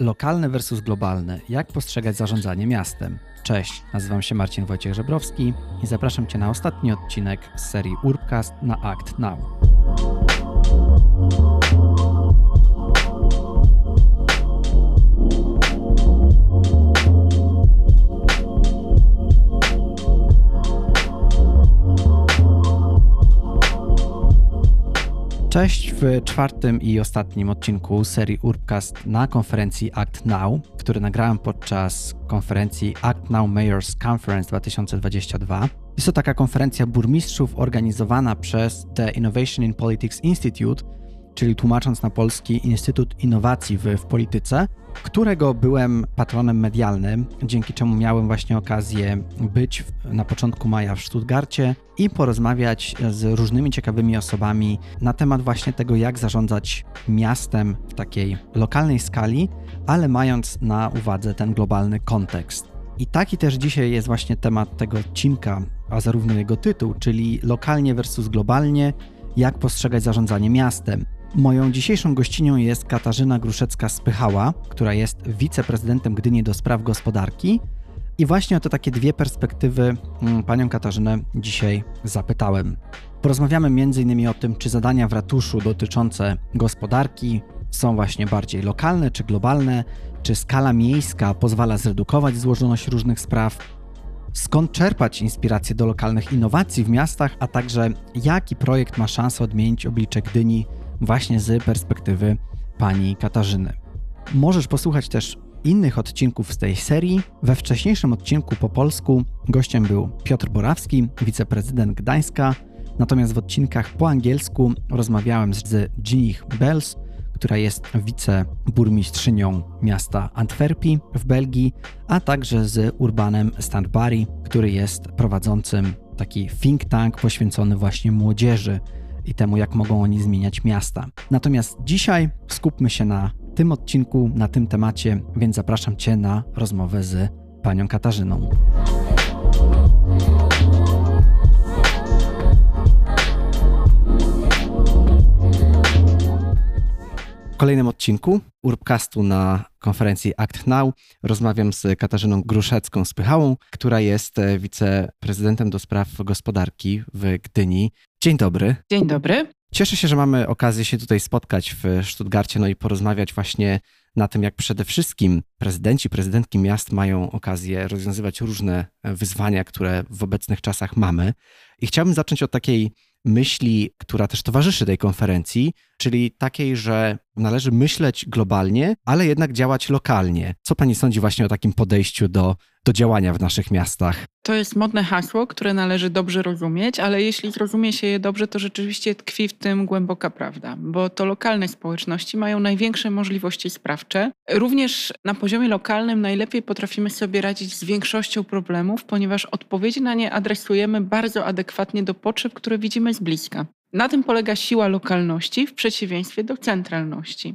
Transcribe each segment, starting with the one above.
Lokalne versus globalne. Jak postrzegać zarządzanie miastem? Cześć, nazywam się Marcin Wojciech Żebrowski i zapraszam Cię na ostatni odcinek z serii Urbcast na Act Now. Cześć w czwartym i ostatnim odcinku serii Urbcast na konferencji Act Now, który nagrałem podczas konferencji Act Now Mayors Conference 2022. Jest to taka konferencja burmistrzów organizowana przez The Innovation in Politics Institute, czyli tłumacząc na polski Instytut Innowacji w, w Polityce, którego byłem patronem medialnym, dzięki czemu miałem właśnie okazję być na początku maja w Stuttgarcie i porozmawiać z różnymi ciekawymi osobami na temat właśnie tego, jak zarządzać miastem w takiej lokalnej skali, ale mając na uwadze ten globalny kontekst. I taki też dzisiaj jest właśnie temat tego odcinka, a zarówno jego tytuł, czyli lokalnie versus globalnie, jak postrzegać zarządzanie miastem. Moją dzisiejszą gościnią jest Katarzyna Gruszecka-Spychała, która jest wiceprezydentem Gdyni do spraw gospodarki. I właśnie o te takie dwie perspektywy mm, panią Katarzynę dzisiaj zapytałem. Porozmawiamy m.in. o tym, czy zadania w ratuszu dotyczące gospodarki są właśnie bardziej lokalne czy globalne, czy skala miejska pozwala zredukować złożoność różnych spraw, skąd czerpać inspiracje do lokalnych innowacji w miastach, a także jaki projekt ma szansę odmienić oblicze Gdyni właśnie z perspektywy pani Katarzyny. Możesz posłuchać też innych odcinków z tej serii. We wcześniejszym odcinku po polsku gościem był Piotr Borawski, wiceprezydent Gdańska, natomiast w odcinkach po angielsku rozmawiałem z Ginich Bells, która jest wiceburmistrzynią miasta Antwerpii w Belgii, a także z Urbanem Standbury, który jest prowadzącym taki think tank poświęcony właśnie młodzieży i temu, jak mogą oni zmieniać miasta. Natomiast dzisiaj skupmy się na tym odcinku, na tym temacie, więc zapraszam Cię na rozmowę z panią Katarzyną. Kolejnym odcinku Urbcastu na konferencji Act Now rozmawiam z Katarzyną Gruszecką-Spychałą, która jest wiceprezydentem do spraw gospodarki w Gdyni. Dzień dobry. Dzień dobry. Cieszę się, że mamy okazję się tutaj spotkać w Stuttgarcie no i porozmawiać właśnie na tym, jak przede wszystkim prezydenci, prezydentki miast mają okazję rozwiązywać różne wyzwania, które w obecnych czasach mamy. I chciałbym zacząć od takiej myśli, która też towarzyszy tej konferencji, czyli takiej, że należy myśleć globalnie, ale jednak działać lokalnie. Co pani sądzi właśnie o takim podejściu do, do działania w naszych miastach? To jest modne hasło, które należy dobrze rozumieć, ale jeśli zrozumie się je dobrze, to rzeczywiście tkwi w tym głęboka prawda, bo to lokalne społeczności mają największe możliwości sprawcze. Również na poziomie lokalnym najlepiej potrafimy sobie radzić z większością problemów, ponieważ odpowiedzi na nie adresujemy bardzo adekwatnie do potrzeb, które widzimy z bliska. Na tym polega siła lokalności w przeciwieństwie do centralności.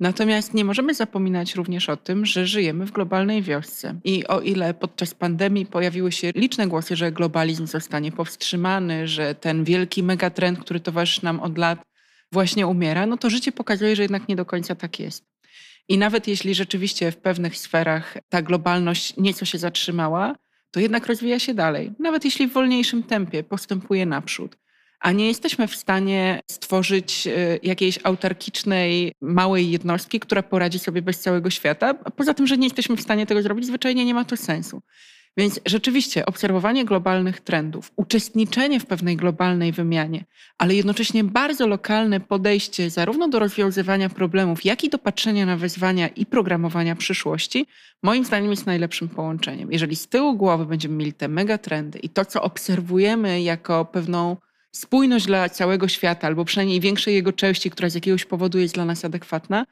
Natomiast nie możemy zapominać również o tym, że żyjemy w globalnej wiosce. I o ile podczas pandemii pojawiły się liczne głosy, że globalizm zostanie powstrzymany, że ten wielki megatrend, który towarzyszy nam od lat, właśnie umiera, no to życie pokazuje, że jednak nie do końca tak jest. I nawet jeśli rzeczywiście w pewnych sferach ta globalność nieco się zatrzymała, to jednak rozwija się dalej. Nawet jeśli w wolniejszym tempie postępuje naprzód a nie jesteśmy w stanie stworzyć y, jakiejś autarkicznej, małej jednostki, która poradzi sobie bez całego świata. Poza tym, że nie jesteśmy w stanie tego zrobić, zwyczajnie nie ma to sensu. Więc rzeczywiście obserwowanie globalnych trendów, uczestniczenie w pewnej globalnej wymianie, ale jednocześnie bardzo lokalne podejście zarówno do rozwiązywania problemów, jak i do patrzenia na wyzwania i programowania przyszłości, moim zdaniem jest najlepszym połączeniem. Jeżeli z tyłu głowy będziemy mieli te megatrendy i to, co obserwujemy jako pewną spójność dla całego świata, albo przynajmniej większej jego części, która z jakiegoś powodu jest dla nas adekwatna,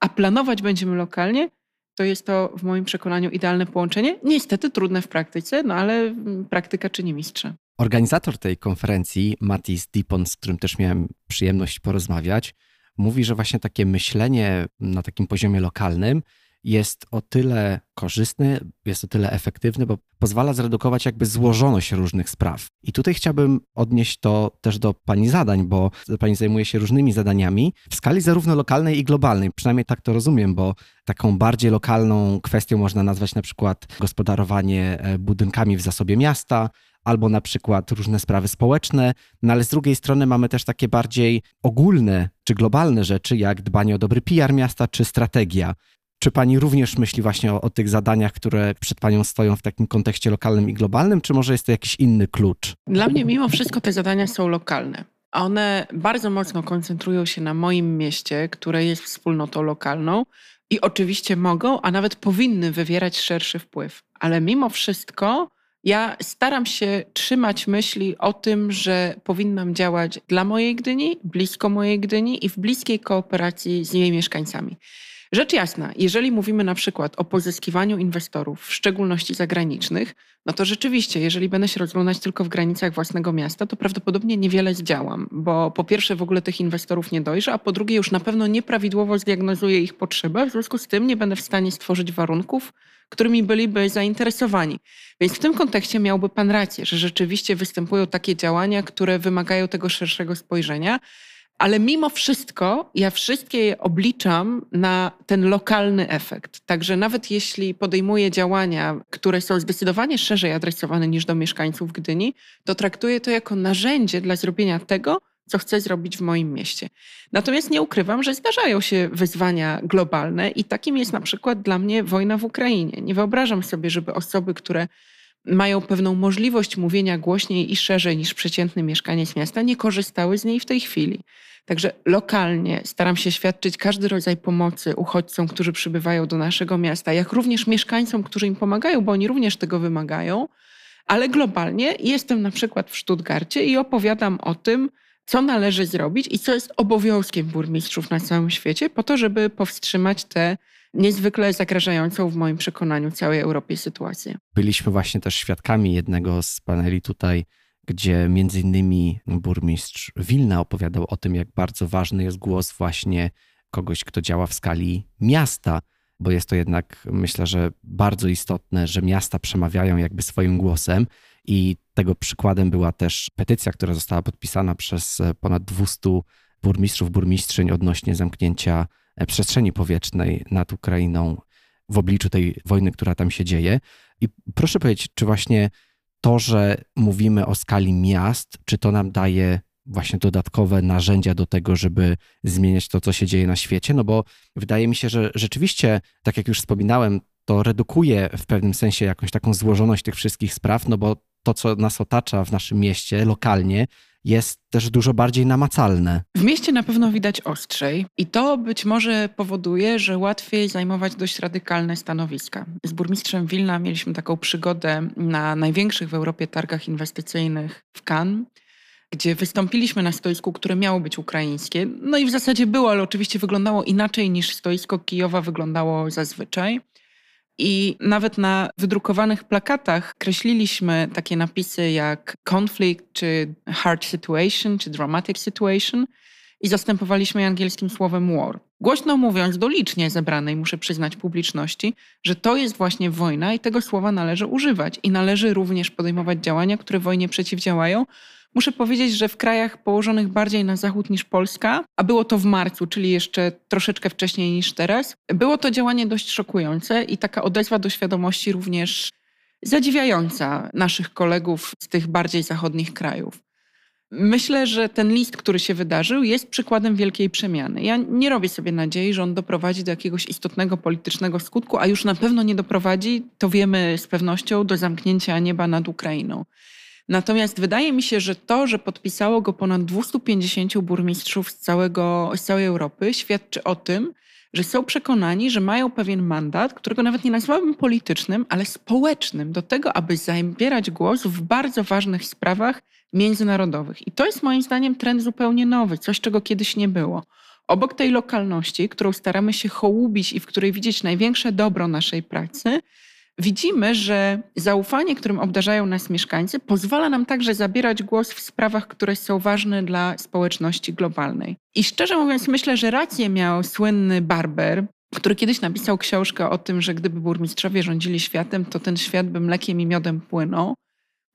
a planować będziemy lokalnie, to jest to w moim przekonaniu idealne połączenie. Niestety trudne w praktyce, no ale mm, praktyka czyni mistrza. Organizator tej konferencji, Matis Dipon, z którym też miałem przyjemność porozmawiać, mówi, że właśnie takie myślenie na takim poziomie lokalnym jest o tyle korzystny, jest o tyle efektywny, bo pozwala zredukować jakby złożoność różnych spraw. I tutaj chciałbym odnieść to też do Pani zadań, bo Pani zajmuje się różnymi zadaniami w skali zarówno lokalnej i globalnej. Przynajmniej tak to rozumiem, bo taką bardziej lokalną kwestią można nazwać na przykład gospodarowanie e, budynkami w zasobie miasta, albo na przykład różne sprawy społeczne, no ale z drugiej strony mamy też takie bardziej ogólne czy globalne rzeczy, jak dbanie o dobry PR miasta czy strategia. Czy pani również myśli właśnie o, o, tych zadaniach, które przed panią stoją w takim kontekście lokalnym i globalnym, czy może jest to jakiś inny klucz? Dla mnie mimo wszystko te zadania są lokalne. One bardzo mocno koncentrują się na moim mieście, które jest wspólnotą lokalną i oczywiście mogą, a nawet powinny wywierać szerszy wpływ. Ale mimo wszystko ja staram się trzymać myśli o tym, że powinnam działać dla mojej Gdyni, blisko mojej Gdyni i w bliskiej kooperacji z jej mieszkańcami. Rzecz jasna, jeżeli mówimy na przykład o pozyskiwaniu inwestorów, w szczególności zagranicznych, no to rzeczywiście, jeżeli będę się rozglądać tylko w granicach własnego miasta, to prawdopodobnie niewiele zdziałam, bo po pierwsze w ogóle tych inwestorów nie dojrzę, a po drugie już na pewno nieprawidłowo zdiagnozuję ich potrzeby, w związku z tym nie będę w stanie stworzyć warunków, którymi byliby zainteresowani. Więc w tym kontekście miałby Pan rację, że rzeczywiście występują takie działania, które wymagają tego szerszego spojrzenia. Ale mimo wszystko ja wszystkie je obliczam na ten lokalny efekt. Także nawet jeśli podejmuję działania, które są zdecydowanie szerzej adresowane niż do mieszkańców Gdyni, to traktuję to jako narzędzie dla zrobienia tego, co chcę zrobić w moim mieście. Natomiast nie ukrywam, że zdarzają się wyzwania globalne i takim jest na przykład dla mnie wojna w Ukrainie. Nie wyobrażam sobie, żeby osoby, które mają pewną możliwość mówienia głośniej i szerzej niż przeciętny mieszkaniec miasta, nie korzystały z niej w tej chwili. Także lokalnie staram się świadczyć każdy rodzaj pomocy uchodźcom, którzy przybywają do naszego miasta, jak również mieszkańcom, którzy im pomagają, bo oni również tego wymagają. Ale globalnie jestem na przykład w Stuttgarcie i opowiadam o tym, co należy zrobić i co jest obowiązkiem burmistrzów na całym świecie, po to, żeby powstrzymać tę niezwykle zagrażającą w moim przekonaniu całej Europie sytuację. Byliśmy właśnie też świadkami jednego z paneli tutaj, gdzie między innymi burmistrz Wilna opowiadał o tym, jak bardzo ważny jest głos właśnie kogoś, kto działa w skali miasta, bo jest to jednak, myślę, że bardzo istotne, że miasta przemawiają jakby swoim głosem i tego przykładem była też petycja, która została podpisana przez ponad 200 burmistrzów, burmistrzyń odnośnie zamknięcia przestrzeni powietrznej nad Ukrainą w obliczu tej wojny, która tam się dzieje. I proszę powiedzieć, czy właśnie to, że mówimy o skali miast, czy to nam daje właśnie dodatkowe narzędzia do tego, żeby zmieniać to, co się dzieje na świecie? No bo wydaje mi się, że rzeczywiście, tak jak już wspominałem, to redukuje w pewnym sensie jakąś taką złożoność tych wszystkich spraw, no bo to, co nas otacza w naszym mieście lokalnie, jest też dużo bardziej namacalne. W mieście na pewno widać ostrzej i to być może powoduje, że łatwiej zajmować dość radykalne stanowiska. Z burmistrzem Wilna mieliśmy taką przygodę na największych w Europie targach inwestycyjnych w Cannes, gdzie wystąpiliśmy na stoisku, które miało być ukraińskie. No i w zasadzie było, ale oczywiście wyglądało inaczej niż stoisko Kijowa wyglądało zazwyczaj. I nawet na wydrukowanych plakatach kreśliliśmy takie napisy jak conflict, czy hard situation, czy dramatic situation i zastępowaliśmy je angielskim słowem war. Głośno mówiąc do licznie zebranej, muszę przyznać publiczności, że to jest właśnie wojna i tego słowa należy używać i należy również podejmować działania, które wojnie przeciwdziałają, Muszę powiedzieć, że w krajach położonych bardziej na zachód niż Polska, a było to w marcu, czyli jeszcze troszeczkę wcześniej niż teraz, było to działanie dość szokujące i taka odezwa do świadomości również zadziwiająca naszych kolegów z tych bardziej zachodnich krajów. Myślę, że ten list, który się wydarzył, jest przykładem wielkiej przemiany. Ja nie robię sobie nadziei, że on doprowadzi do jakiegoś istotnego politycznego skutku, a już na pewno nie doprowadzi, to wiemy z pewnością, do zamknięcia nieba nad Ukrainą. Natomiast wydaje mi się, że to, że podpisało go ponad 250 burmistrzów z, całego, z całej Europy, świadczy o tym, że są przekonani, że mają pewien mandat, którego nawet nie nazwałabym politycznym, ale społecznym, do tego, aby zabierać głos w bardzo ważnych sprawach międzynarodowych. I to jest moim zdaniem trend zupełnie nowy, coś, czego kiedyś nie było. Obok tej lokalności, którą staramy się hołubić i w której widzieć największe dobro naszej pracy, widzimy, że zaufanie, którym obdarzają nas mieszkańcy, pozwala nam także zabierać głos w sprawach, które są ważne dla społeczności globalnej. I szczerze mówiąc, myślę, że rację miał słynny Barber, który kiedyś napisał książkę o tym, że gdyby burmistrzowie rządzili światem, to ten świat by mlekiem i miodem płynął.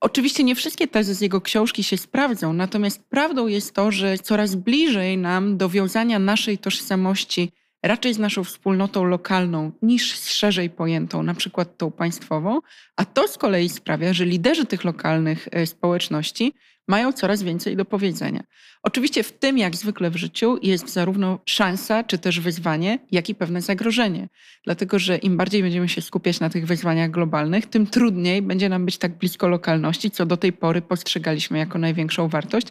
Oczywiście nie wszystkie tezy z jego książki się sprawdzą, natomiast prawdą jest to, że coraz bliżej nam do wiązania naszej tożsamości raczej z naszą wspólnotą lokalną niż z szerzej pojętą, na przykład tą państwową, a to z kolei sprawia, że liderzy tych lokalnych e, społeczności mają coraz więcej do powiedzenia. Oczywiście w tym, jak zwykle w życiu, jest zarówno szansa, czy też wyzwanie, jak i pewne zagrożenie. Dlatego, że im bardziej będziemy się skupiać na tych wyzwaniach globalnych, tym trudniej będzie nam być tak blisko lokalności, co do tej pory postrzegaliśmy jako największą wartość.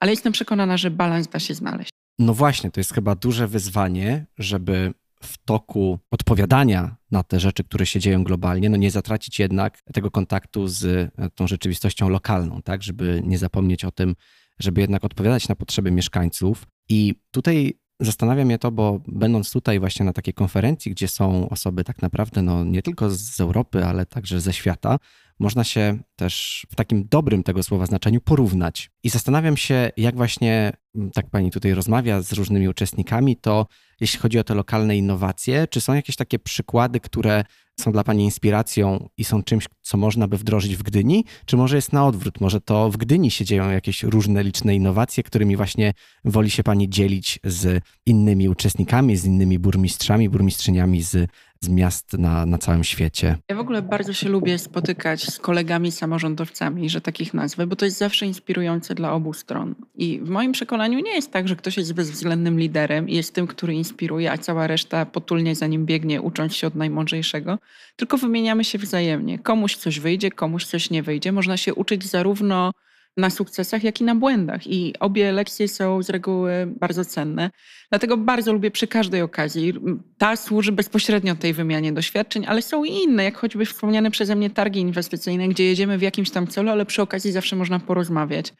Ale jestem przekonana, że balans da się znaleźć. No właśnie, to jest chyba duże wyzwanie, żeby w toku odpowiadania na te rzeczy, które się dzieją globalnie, no nie zatracić jednak tego kontaktu z e, tą rzeczywistością lokalną, tak, żeby nie zapomnieć o tym, żeby jednak odpowiadać na potrzeby mieszkańców. I tutaj zastanawia mnie to, bo będąc tutaj właśnie na takiej konferencji, gdzie są osoby tak naprawdę no nie tylko z Europy, ale także ze świata, można się też w takim dobrym tego słowa znaczeniu porównać. I zastanawiam się, jak właśnie, mm, tak pani tutaj rozmawia z różnymi uczestnikami, to jeśli chodzi o te lokalne innowacje, czy są jakieś takie przykłady, które są dla Pani inspiracją i są czymś, co można by wdrożyć w Gdyni? Czy może jest na odwrót? Może to w Gdyni się dzieją jakieś różne liczne innowacje, którymi właśnie woli się Pani dzielić z innymi uczestnikami, z innymi burmistrzami, burmistrzyniami z z miast na, na całym świecie. Ja w ogóle bardzo się lubię spotykać z kolegami samorządowcami, że takich nazwę, bo to jest zawsze inspirujące dla obu stron. I w moim przekonaniu nie jest tak, że ktoś jest bezwzględnym liderem i jest tym, który inspiruje, a cała reszta potulnie za nim biegnie, ucząc się od najmądrzejszego, tylko wymieniamy się wzajemnie. Komuś coś wyjdzie, komuś coś nie wyjdzie. Można się uczyć zarówno na sukcesach, jak i na błędach. I obie lekcje są z reguły bardzo cenne. Dlatego bardzo lubię przy każdej okazji. Ta służy bezpośrednio tej wymianie doświadczeń, ale są i inne, jak choćby wspomniane przeze mnie targi inwestycyjne, gdzie jedziemy w jakimś tam celu, ale przy okazji zawsze można porozmawiać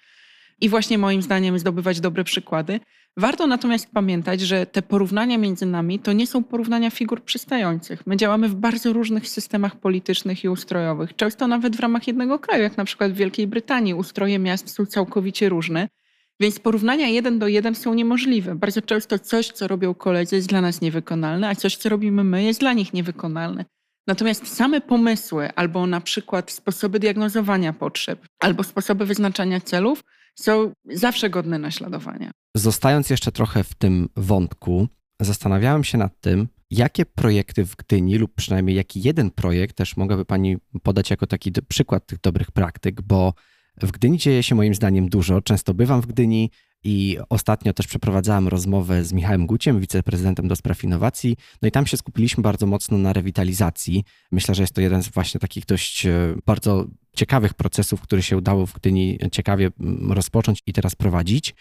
i właśnie moim zdaniem zdobywać dobre przykłady. Warto natomiast pamiętać, że te porównania między nami to nie są porównania figur przystających. My działamy w bardzo różnych systemach politycznych i ustrojowych, często nawet w ramach jednego kraju, jak na przykład w Wielkiej Brytanii. Ustroje miast są całkowicie różne. Więc porównania jeden do jeden są niemożliwe. Bardzo często coś, co robią koledzy, jest dla nas niewykonalne, a coś, co robimy my, jest dla nich niewykonalne. Natomiast same pomysły, albo na przykład sposoby diagnozowania potrzeb, albo sposoby wyznaczania celów, są zawsze godne naśladowania. Zostając jeszcze trochę w tym wątku, zastanawiałem się nad tym, jakie projekty w Gdyni, lub przynajmniej jaki jeden projekt też mogłaby Pani podać jako taki przykład tych dobrych praktyk, bo w Gdyni dzieje się moim zdaniem dużo. Często bywam w Gdyni i ostatnio też przeprowadzałem rozmowę z Michałem Guciem, wiceprezydentem do spraw innowacji. No i tam się skupiliśmy bardzo mocno na rewitalizacji. Myślę, że jest to jeden z właśnie takich dość e, bardzo ciekawych procesów, które się udało w Gdyni ciekawie mm, rozpocząć i teraz prowadzić.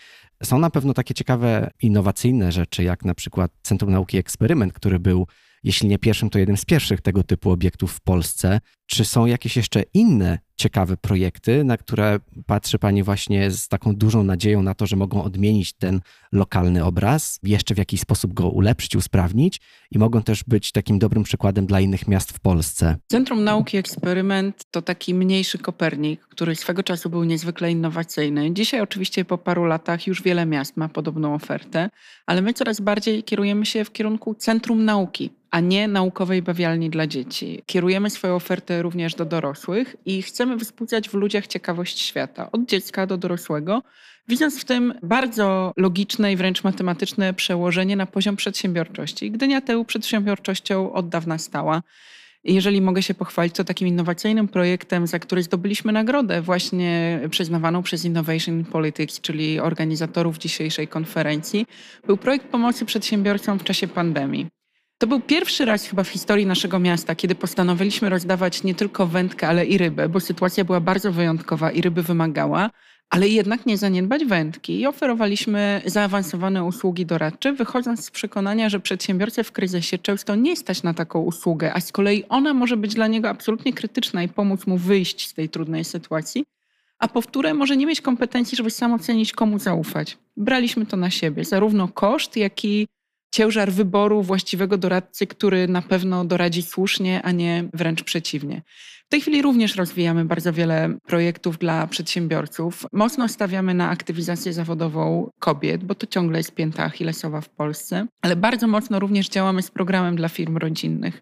Są na pewno takie ciekawe, innowacyjne rzeczy, jak na przykład Centrum Nauki Eksperyment, który był jeśli nie pierwszym, to jednym z pierwszych tego typu obiektów w Polsce. Czy są jakieś jeszcze inne ciekawe projekty, na które patrzy Pani właśnie z taką dużą nadzieją na to, że mogą odmienić ten lokalny obraz, jeszcze w jakiś sposób go ulepszyć, usprawnić i mogą też być takim dobrym przykładem dla innych miast w Polsce? Centrum Nauki Eksperyment to taki mniejszy Kopernik, który swego czasu był niezwykle innowacyjny. Dzisiaj oczywiście po paru latach już wiele miast ma podobną ofertę, ale my coraz bardziej kierujemy się w kierunku Centrum Nauki a nie naukowej bawialni dla dzieci. Kierujemy swoją ofertę również do dorosłych i chcemy wzbudzać w ludziach ciekawość świata, od dziecka do dorosłego, widząc w tym bardzo logiczne i wręcz matematyczne przełożenie na poziom przedsiębiorczości. Gdynia tę przedsiębiorczością od dawna stała. Jeżeli mogę się pochwalić, to takim innowacyjnym projektem, za który zdobyliśmy nagrodę, właśnie przyznawaną przez Innovation in Politics, czyli organizatorów dzisiejszej konferencji, był projekt pomocy przedsiębiorcom w czasie pandemii. To był pierwszy raz chyba w historii naszego miasta, kiedy postanowiliśmy rozdawać nie tylko wędkę, ale i rybę, bo sytuacja była bardzo wyjątkowa i ryby wymagała, ale jednak nie zaniedbać wędki. I oferowaliśmy zaawansowane usługi doradcze, wychodząc z przekonania, że przedsiębiorcę w kryzysie często nie stać na taką usługę, a z kolei ona może być dla niego absolutnie krytyczna i pomóc mu wyjść z tej trudnej sytuacji, a powtórę może nie mieć kompetencji, żeby sam ocenić, komu zaufać. Braliśmy to na siebie, zarówno koszt, jak i ciężar wyboru właściwego doradcy, który na pewno doradzi słusznie, a nie wręcz przeciwnie. W tej chwili również rozwijamy bardzo wiele projektów dla przedsiębiorców. Mocno stawiamy na aktywizację zawodową kobiet, bo to ciągle jest pięta achillesowa w Polsce, ale bardzo mocno również działamy z programem dla firm rodzinnych.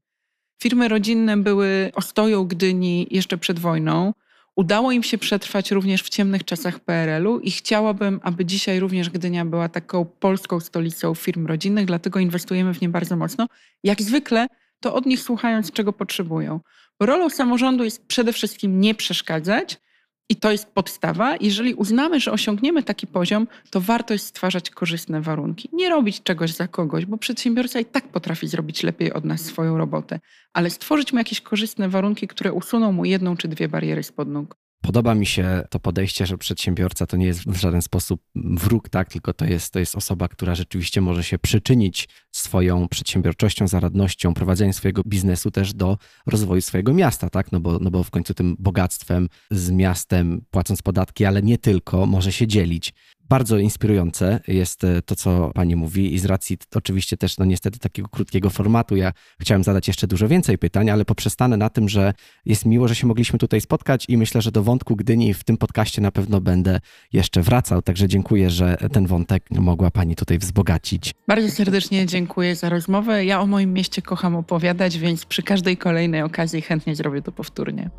Firmy rodzinne były ostoją Gdyni jeszcze przed wojną. Udało im się przetrwać również w ciemnych czasach PRL-u i chciałabym, aby dzisiaj również Gdynia była taką polską stolicą firm rodzinnych, dlatego inwestujemy w nie bardzo mocno. Jak zwykle, to od nich słuchając, czego potrzebują. Rolą samorządu jest przede wszystkim nie przeszkadzać, i to jest podstawa. Jeżeli uznamy, że osiągniemy taki poziom, to warto jest stwarzać korzystne warunki. Nie robić czegoś za kogoś, bo przedsiębiorca i tak potrafi zrobić lepiej od nas swoją robotę, ale stworzyć mu jakieś korzystne warunki, które usuną mu jedną czy dwie bariery spod nóg. Podoba mi się to podejście, że przedsiębiorca to nie jest w żaden sposób wróg, tak? tylko to jest, to jest osoba, która rzeczywiście może się przyczynić swoją przedsiębiorczością, zaradnością, prowadzeniem swojego biznesu też do rozwoju swojego miasta, tak? no, bo, no bo w końcu tym bogactwem z miastem, płacąc podatki, ale nie tylko, może się dzielić. Bardzo inspirujące jest e, to, co pani mówi i z racji oczywiście też, no niestety takiego krótkiego formatu, ja chciałem zadać jeszcze dużo więcej pytań, ale poprzestanę na tym, że jest miło, że się mogliśmy tutaj spotkać i myślę, że do wątku Gdyni w tym podcaście na pewno będę jeszcze wracał, także dziękuję, że ten wątek mogła pani tutaj wzbogacić. Bardzo serdecznie dziękuję za rozmowę. Ja o moim mieście kocham opowiadać, więc przy każdej kolejnej okazji chętnie zrobię to powtórnie.